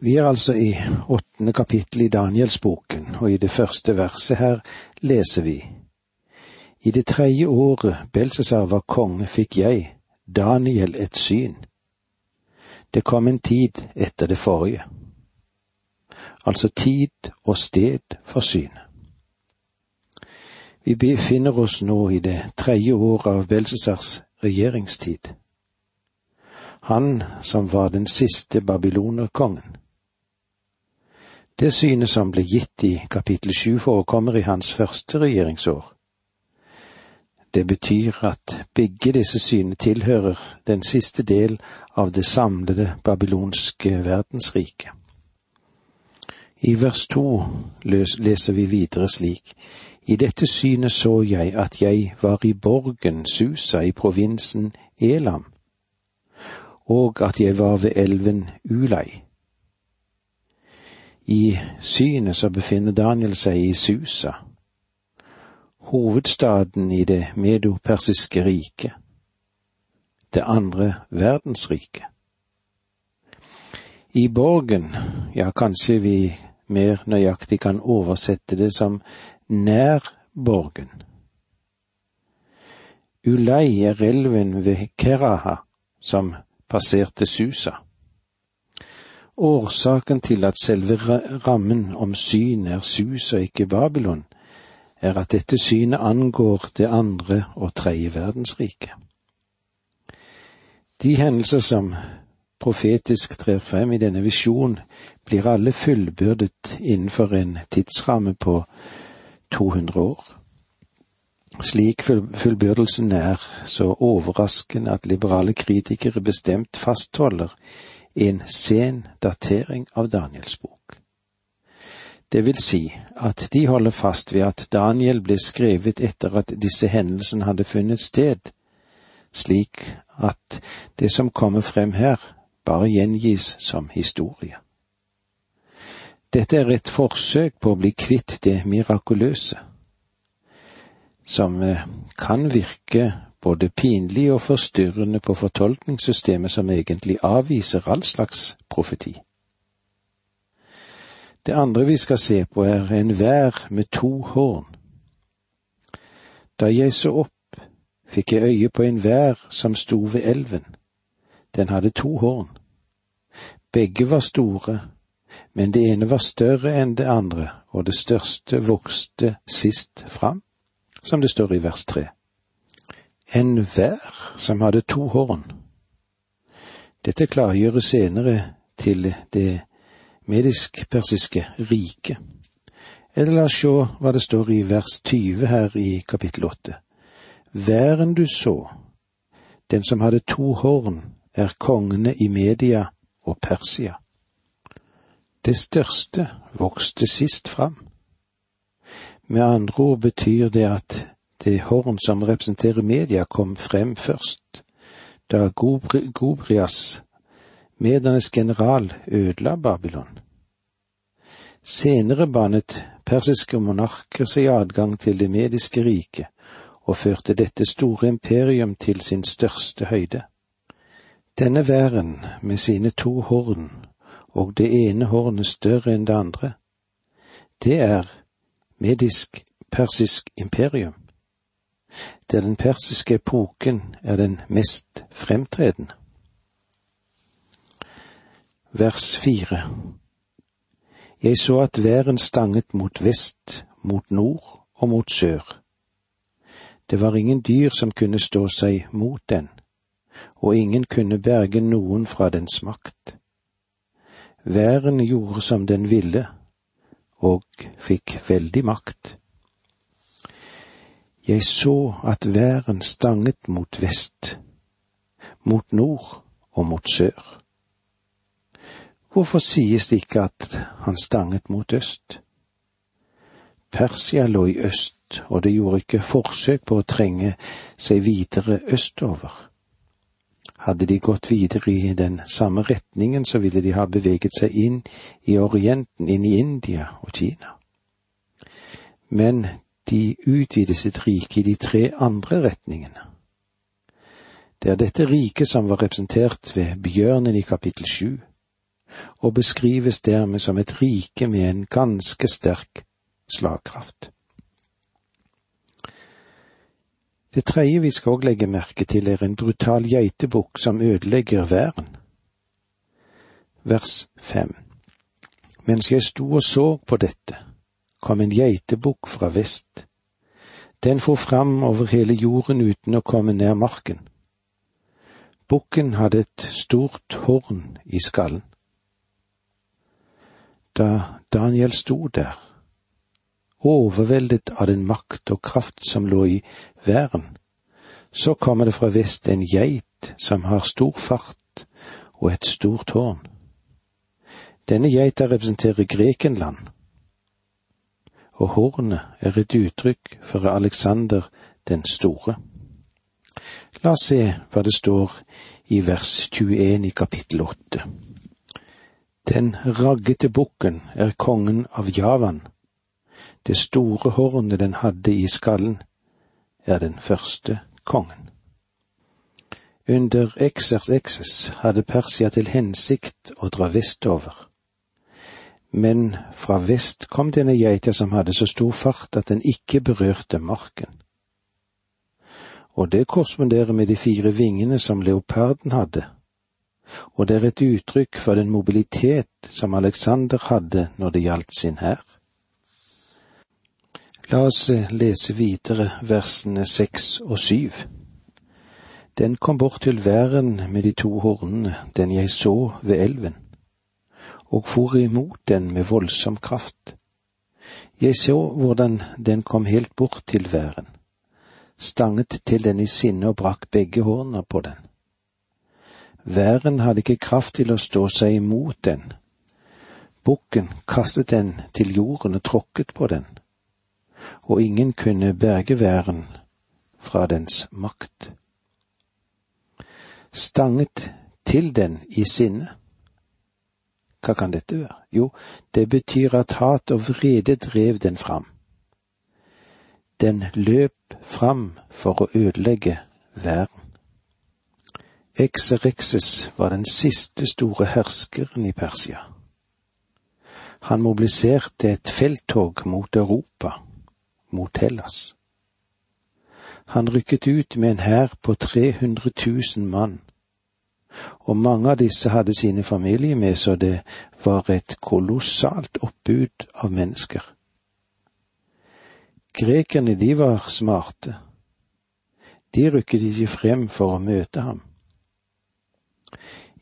Vi er altså i åttende kapittel i Danielsboken, og i det første verset her leser vi I det tredje året Belsesar var konge, fikk jeg, Daniel, et syn. Det kom en tid etter det forrige. Altså tid og sted for synet. Vi befinner oss nå i det tredje året av Belsesars regjeringstid. Han som var den siste babylonerkongen. Det synet som ble gitt i kapittel sju forekommer i hans første regjeringsår. Det betyr at begge disse synene tilhører den siste del av det samlede babylonske verdensriket. I vers to leser vi videre slik. I dette synet så jeg at jeg var i borgen Susa i provinsen Elam, og at jeg var ved elven Ulai. I synet så befinner Daniel seg i Susa, hovedstaden i det medopersiske riket, det andre verdensriket. I borgen, ja, kanskje vi mer nøyaktig kan oversette det som nær borgen. Ulei er elven ved Keraha som passerte Susa. Årsaken til at selve rammen om syn er sus og ikke Babylon, er at dette synet angår det andre og tredje verdensriket. De hendelser som profetisk trer frem i denne visjon, blir alle fullbyrdet innenfor en tidsramme på 200 år. Slik fullbyrdelsen er så overraskende at liberale kritikere bestemt fastholder en sen datering av Daniels bok. Det vil si at de holder fast ved at Daniel ble skrevet etter at disse hendelsene hadde funnet sted, slik at det som kommer frem her, bare gjengis som historie. Dette er et forsøk på å bli kvitt det mirakuløse, som eh, kan virke både pinlig og forstyrrende på fortolkningssystemet som egentlig avviser all slags profeti. Det andre vi skal se på, er en vær med to horn. Da jeg så opp, fikk jeg øye på en vær som sto ved elven. Den hadde to horn. Begge var store, men det ene var større enn det andre, og det største vokste sist fram, som det står i vers tre enhver som hadde to horn. Dette klargjøres senere til det medisk-persiske riket. Eller la oss se hva det står i vers 20 her i kapittel 8. Væren du så, den som hadde to horn, er kongene i Media og Persia. Det største vokste sist fram. Med andre ord betyr det at det horn som representerer media, kom frem først, da Gobrias, medernes general, ødela Babylon. Senere banet persiske monarker seg adgang til det mediske riket, og førte dette store imperium til sin største høyde. Denne væren med sine to horn, og det ene hornet større enn det andre, det er medisk-persisk imperium der den persiske epoken er den mest fremtredende. Vers fire Jeg så at væren stanget mot vest, mot nord og mot sør. Det var ingen dyr som kunne stå seg mot den, og ingen kunne berge noen fra dens makt. Væren gjorde som den ville, og fikk veldig makt. Jeg så at væren stanget mot vest, mot nord og mot sør. Hvorfor sies det ikke at han stanget mot øst? Persia lå i øst, og det gjorde ikke forsøk på å trenge seg videre østover. Hadde de gått videre i den samme retningen, så ville de ha beveget seg inn i Orienten, inn i India og Kina. Men de utvide sitt rike i de tre andre retningene. Det er dette riket som var representert ved bjørnen i kapittel sju, og beskrives dermed som et rike med en ganske sterk slagkraft. Det tredje vi skal òg legge merke til, er en brutal geitebukk som ødelegger væren. Vers fem. Mens jeg sto og så på dette, kom en geitebukk fra vest. Den for fram over hele jorden uten å komme nær marken. Bukken hadde et stort horn i skallen. Da Daniel sto der, overveldet av den makt og kraft som lå i væren, så kommer det fra vest en geit som har stor fart og et stort horn. Denne geita representerer Grekenland, og hornet er et uttrykk for Alexander den store. La oss se hva det står i vers 21 i kapittel 8. Den raggete bukken er kongen av Javan. Det store hornet den hadde i skallen, er den første kongen. Under Exers Exes hadde Persia til hensikt å dra vestover men fra vest kom denne geita som hadde så stor fart at den ikke berørte marken. Og det korresponderer med de fire vingene som leoparden hadde, og det er et uttrykk for den mobilitet som Alexander hadde når det gjaldt sin hær. La oss eh, lese videre versene seks og syv. Den kom bort til væren med de to hornene, den jeg så ved elven og for imot den med voldsom kraft. Jeg så hvordan den kom helt bort til væren, stanget til den i sinne og brakk begge hårene på den. Væren hadde ikke kraft til å stå seg imot den. Bukken kastet den til jorden og tråkket på den, og ingen kunne berge væren fra dens makt. Stanget til den i sinne. Hva kan dette være? Jo, det betyr at hat og vrede drev den fram. Den løp fram for å ødelegge verden. Exerexes var den siste store herskeren i Persia. Han mobiliserte et felttog mot Europa, mot Hellas. Han rykket ut med en hær på 300 000 mann og mange av disse hadde sine familier med, så det var et kolossalt oppbud av mennesker. Grekerne, de var smarte. De rykket ikke frem for å møte ham.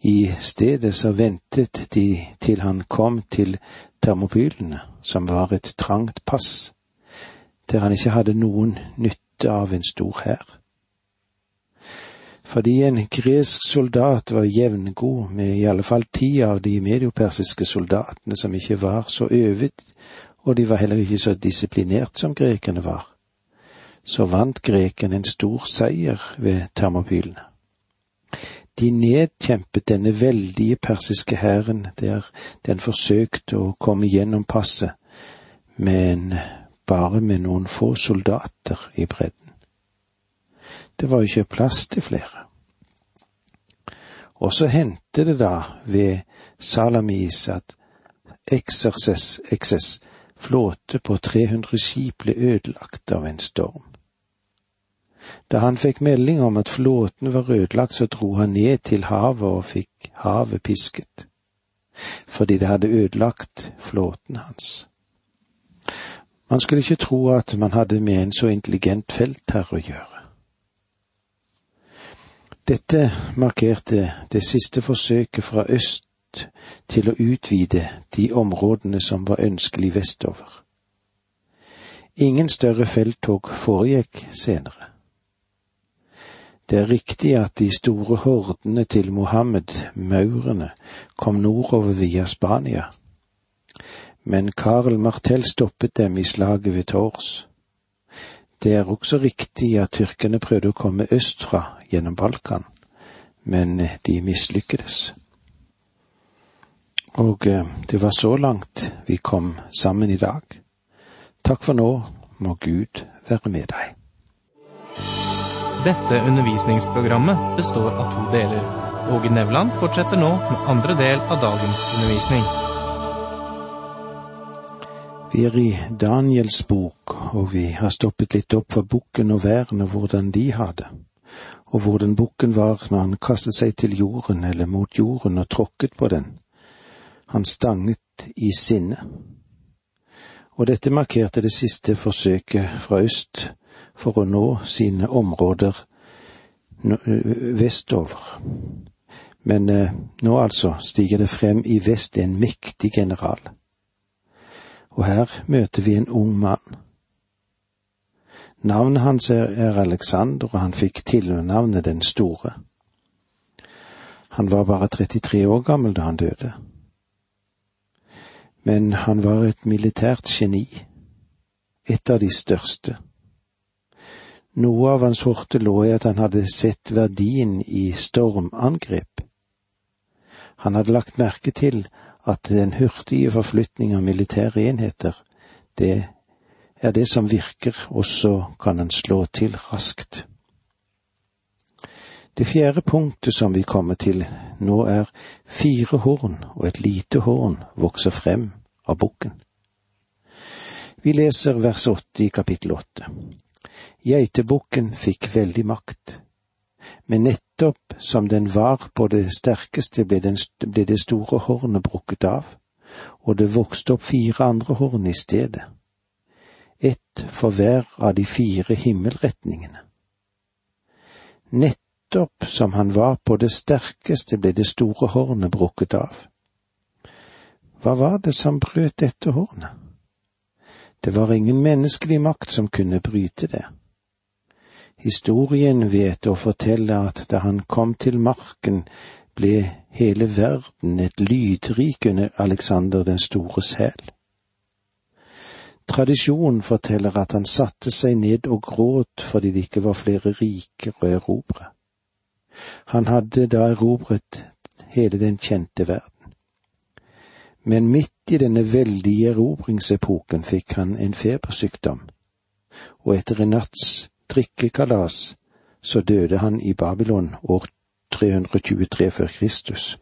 I stedet så ventet de til han kom til termopylene, som var et trangt pass, der han ikke hadde noen nytte av en stor hær fordi en gresk soldat var jevngod med i alle fall ti av de mediopersiske soldatene som ikke var så øvet, og de var heller ikke så disiplinert som grekerne var. Så vant grekerne en stor seier ved Termopylene. De nedkjempet denne veldige persiske hæren der den forsøkte å komme gjennom passet, men bare med noen få soldater i bredden. Det var jo ikke plass til flere. Og så hendte det da ved Salamis at Exerces, Exes flåte på 300 skip ble ødelagt av en storm. Da han fikk melding om at flåten var ødelagt, så dro han ned til havet og fikk havet pisket, fordi det hadde ødelagt flåten hans. Man skulle ikke tro at man hadde med en så intelligent feltherre å gjøre. Dette markerte det siste forsøket fra øst til å utvide de områdene som var ønskelig vestover. Ingen større felttog foregikk senere. Det er riktig at de store hordene til Mohammed, maurene, kom nordover via Spania, men Karl Martel stoppet dem i slaget ved Tors. Det er også riktig at tyrkerne prøvde å komme østfra gjennom Balkan, men de mislykkedes. Og eh, det var så langt vi kom sammen i dag. Takk for nå, må Gud være med deg. Dette undervisningsprogrammet består av to deler. Åge Nevland fortsetter nå med andre del av dagens undervisning. Vi er i Daniels bok, og vi har stoppet litt opp for bukken og væren og hvordan de hadde, og hvordan bukken var når han kastet seg til jorden eller mot jorden og tråkket på den. Han stanget i sinne. Og dette markerte det siste forsøket fra øst for å nå sine områder vestover. Men nå altså stiger det frem i vest en mektig general. Og her møter vi en ung mann. Navnet hans er Alexander, og han fikk tilnavnet Den store. Han var bare 33 år gammel da han døde. Men han var et militært geni, et av de største. Noe av hans horte lå i at han hadde sett verdien i stormangrep. Han hadde lagt merke til at den hurtige forflytning av militære enheter, det er det som virker, og så kan en slå til raskt. Det fjerde punktet som vi kommer til nå er fire horn og et lite horn vokser frem av bukken. Vi leser vers åtte i kapittel åtte. Geitebukken fikk veldig makt, men nettopp som den var på det sterkeste ble, den, ble det store hornet brukket av, og det vokste opp fire andre horn i stedet, ett for hver av de fire himmelretningene. Nettopp som han var på det sterkeste ble det store hornet brukket av. Hva var det som brøt dette hornet? Det var ingen menneskelig makt som kunne bryte det. Historien vet å fortelle at da han kom til marken, ble hele verden et lydrik under Alexander den stores hæl. Tradisjonen forteller at han satte seg ned og gråt fordi det ikke var flere riker å erobre. Han hadde da erobret hele den kjente verden. Men midt i denne veldige erobringsepoken fikk han en febersykdom, og etter en natts drikkekalas, så døde han i Babylon år 323 før Kristus.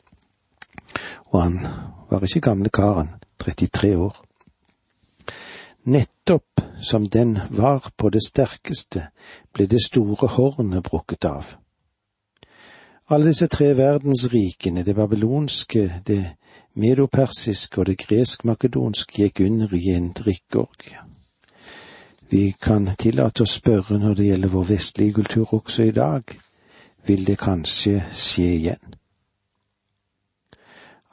Og han var ikke gamle karen, 33 år. Nettopp som den var på det sterkeste, ble det store hornet brukket av. Alle disse tre verdensrikene, det babylonske, det medopersiske og det gresk-makedonske, gikk under i en drikkeorgie. Vi kan tillate oss spørre når det gjelder vår vestlige kultur også i dag, vil det kanskje skje igjen?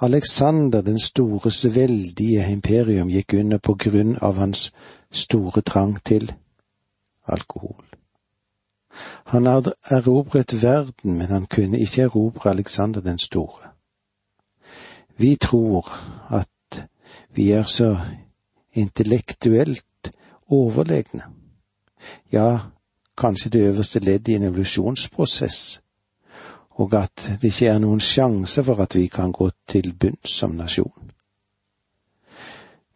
Alexander den stores veldige imperium gikk under på grunn av hans store trang til alkohol. Han hadde erobret verden, men han kunne ikke erobre Alexander den store. Vi tror at vi er så intellektuelt overlegne. Ja, kanskje det øverste ledd i en evolusjonsprosess, og at det ikke er noen sjanse for at vi kan gå til bunns som nasjon.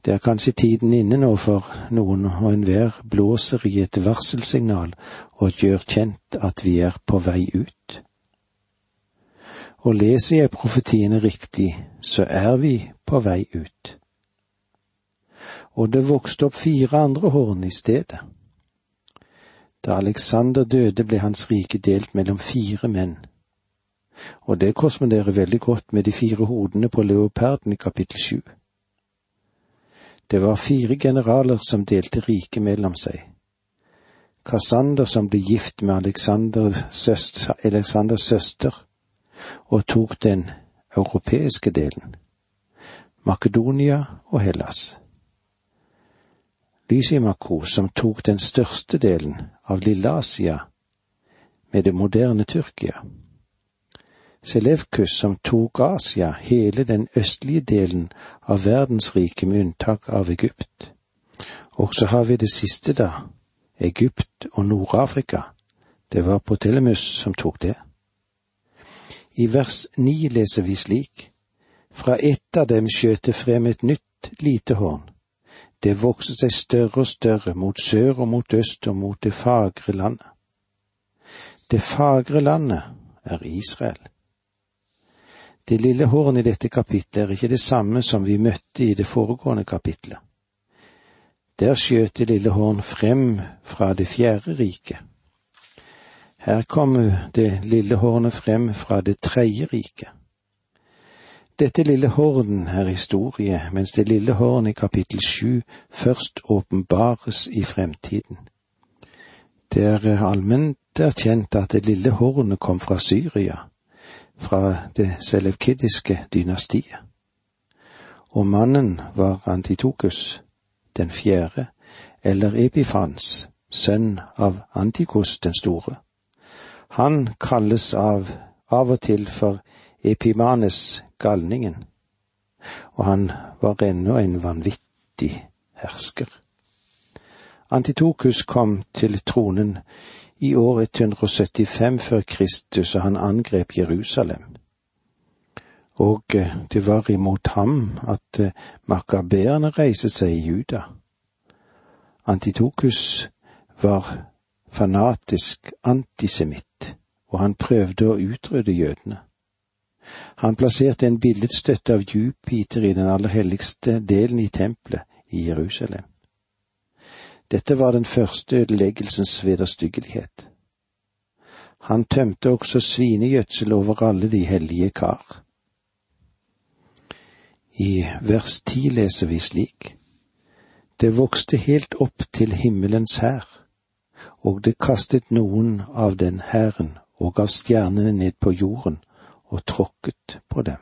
Det er kanskje tiden inne nå for noen og enhver blåser i et varselsignal og gjør kjent at vi er på vei ut. Og leser jeg profetiene riktig, så er vi på vei ut og det vokste opp fire andre horn i stedet. Da Alexander døde, ble hans rike delt mellom fire menn, og det korresponderer veldig godt med de fire hodene på leoparden i kapittel sju. Det var fire generaler som delte riket mellom seg. Kassander som ble gift med Aleksanders søster, søster og tok den europeiske delen, Makedonia og Hellas. Lysimako, som tok den største delen av Lille Asia med det moderne Tyrkia. Selevkus, som tok Asia, hele den østlige delen av verdensriket med unntak av Egypt. Og så har vi det siste, da, Egypt og Nord-Afrika. Det var Potelemus som tok det. I vers ni leser vi slik, fra ett av dem skjøt det frem et nytt lite horn det vokste seg større og større mot sør og mot øst og mot det fagre landet. Det fagre landet er Israel. Det lille hornet i dette kapitlet er ikke det samme som vi møtte i det foregående kapitlet. Der skjøt det lille horn frem fra det fjerde riket. Her kom det lille hornet frem fra det tredje riket. Dette lille horn er historie, mens det lille horn i kapittel sju først åpenbares i fremtiden. Det er allment erkjent at det lille hornet kom fra Syria, fra det selevkidiske dynastiet. Og mannen var Antitokus, den fjerde, eller Epifans, sønn av Antikos den store. Han kalles av, av og til for Epimanes galningen, og han var ennå en vanvittig hersker. Antitokus kom til tronen i år 175 før Kristus, og han angrep Jerusalem. Og eh, det var imot ham at eh, makabeerne reiste seg i Juda. Antitokus var fanatisk antisemitt, og han prøvde å utrydde jødene. Han plasserte en billedstøtte av Jupiter i den aller helligste delen i tempelet i Jerusalem. Dette var den første ødeleggelsens vederstyggelighet. Han tømte også svinegjødsel over alle de hellige kar. I vers ti leser vi slik. Det vokste helt opp til himmelens hær, og det kastet noen av den hæren og av stjernene ned på jorden og tråkket på dem.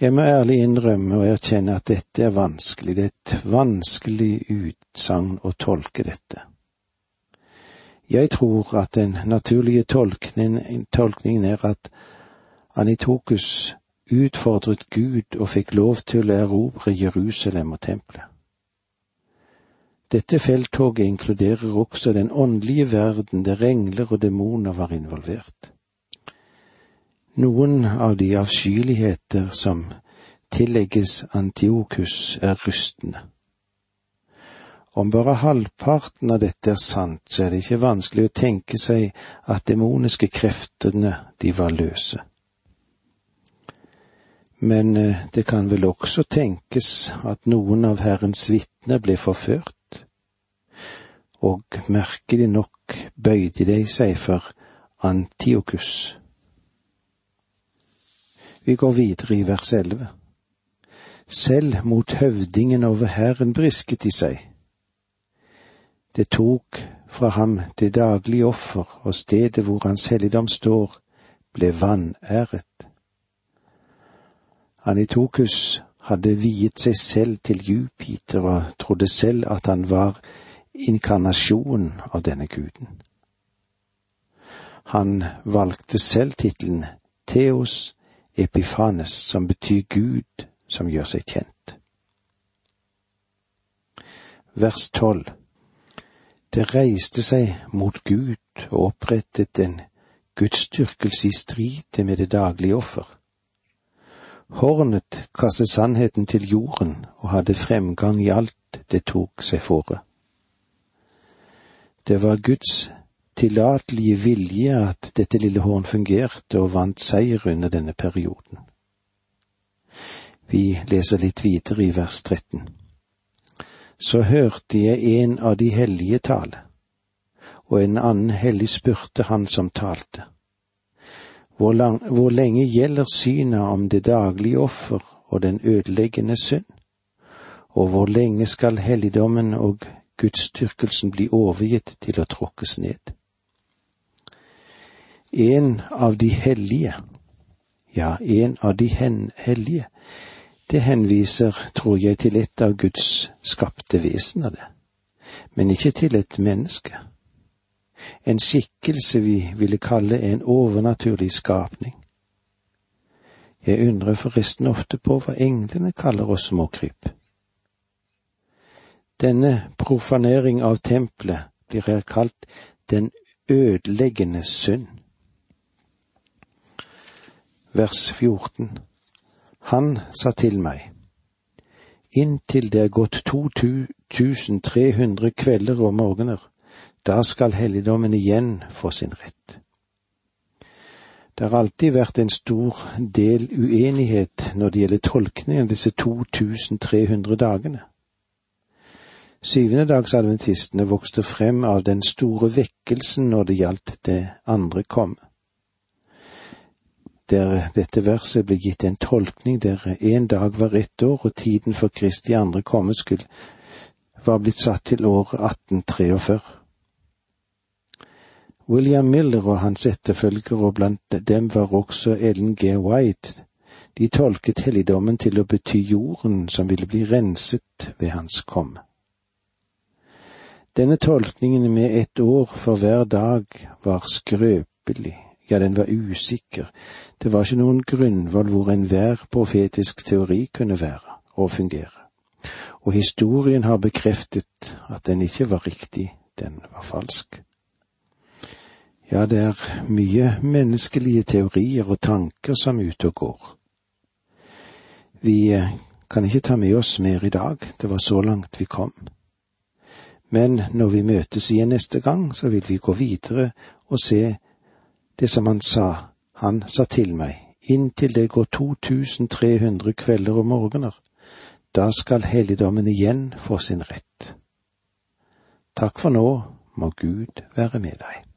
Jeg må ærlig innrømme og erkjenne at dette er vanskelig, det er et vanskelig utsagn å tolke dette. Jeg tror at den naturlige tolkningen, er at Anitokus utfordret Gud og fikk lov til å erobre Jerusalem og tempelet. Dette felttoget inkluderer også den åndelige verden der engler og demoner var involvert. Noen av de avskyeligheter som tillegges Antiokus, er rystende. Om bare halvparten av dette er sant, så er det ikke vanskelig å tenke seg at demoniske kreftene, de var løse. Men eh, det kan vel også tenkes at noen av Herrens vitner ble forført, og merkelig nok bøyde de seg for Antiokus. Vi går videre i vers elleve. Selv mot høvdingen over hæren brisket de seg. Det tok fra ham det daglige offer, og stedet hvor hans helligdom står, ble vanæret. Anitokus hadde viet seg selv til Jupiter og trodde selv at han var inkarnasjonen av denne guden. Han valgte selv tittelen Theos Epifanes, som betyr Gud som gjør seg kjent. Vers tolv Det reiste seg mot Gud og opprettet en gudsdyrkelse i strid med det daglige offer. Hornet kastet sannheten til jorden og hadde fremgang i alt det tok seg fore. Det var Guds tillatelige vilje at dette lille horn fungerte og vant seier under denne perioden. Vi leser litt videre i vers 13. Så hørte jeg en av de hellige tale, og en annen hellig spurte han som talte. Hvor, lang, hvor lenge gjelder synet om det daglige offer og den ødeleggende synd? Og hvor lenge skal helligdommen og gudsdyrkelsen bli overgitt til å tråkkes ned? En av de hellige, ja, en av de hellige, det henviser, tror jeg, til et av Guds skapte vesener, det, men ikke til et menneske. En skikkelse vi ville kalle en overnaturlig skapning. Jeg undrer forresten ofte på hva englene kaller oss småkryp. Denne profanering av tempelet blir her kalt den ødeleggende synd vers 14. Han sa til meg, inntil det er gått 2300 kvelder og morgener, da skal helligdommen igjen få sin rett. Det har alltid vært en stor del uenighet når det gjelder tolkningen av disse 2300 dagene. Syvendedagsadventistene vokste frem av den store vekkelsen når det gjaldt det andre komme. Der dette verset ble gitt en tolkning der en dag var ett år og tiden for Kristi andre komme skulle var blitt satt til året 1843. William Miller og hans etterfølgere, og blant dem var også Ellen G. White, de tolket helligdommen til å bety jorden som ville bli renset ved hans komme. Denne tolkningen med ett år for hver dag var skrøpelig, ja, den var usikker, det var ikke noen grunnvoll hvor enhver profetisk teori kunne være og fungere og historien har bekreftet at den ikke var riktig, den var falsk. Ja, det er mye menneskelige teorier og tanker som er ute og går. Vi eh, kan ikke ta med oss mer i dag, det var så langt vi kom. Men når vi møtes igjen neste gang, så vil vi gå videre og se det som han sa, han sa til meg, inntil det går 2300 kvelder og morgener, da skal helligdommen igjen få sin rett. Takk for nå, må Gud være med deg.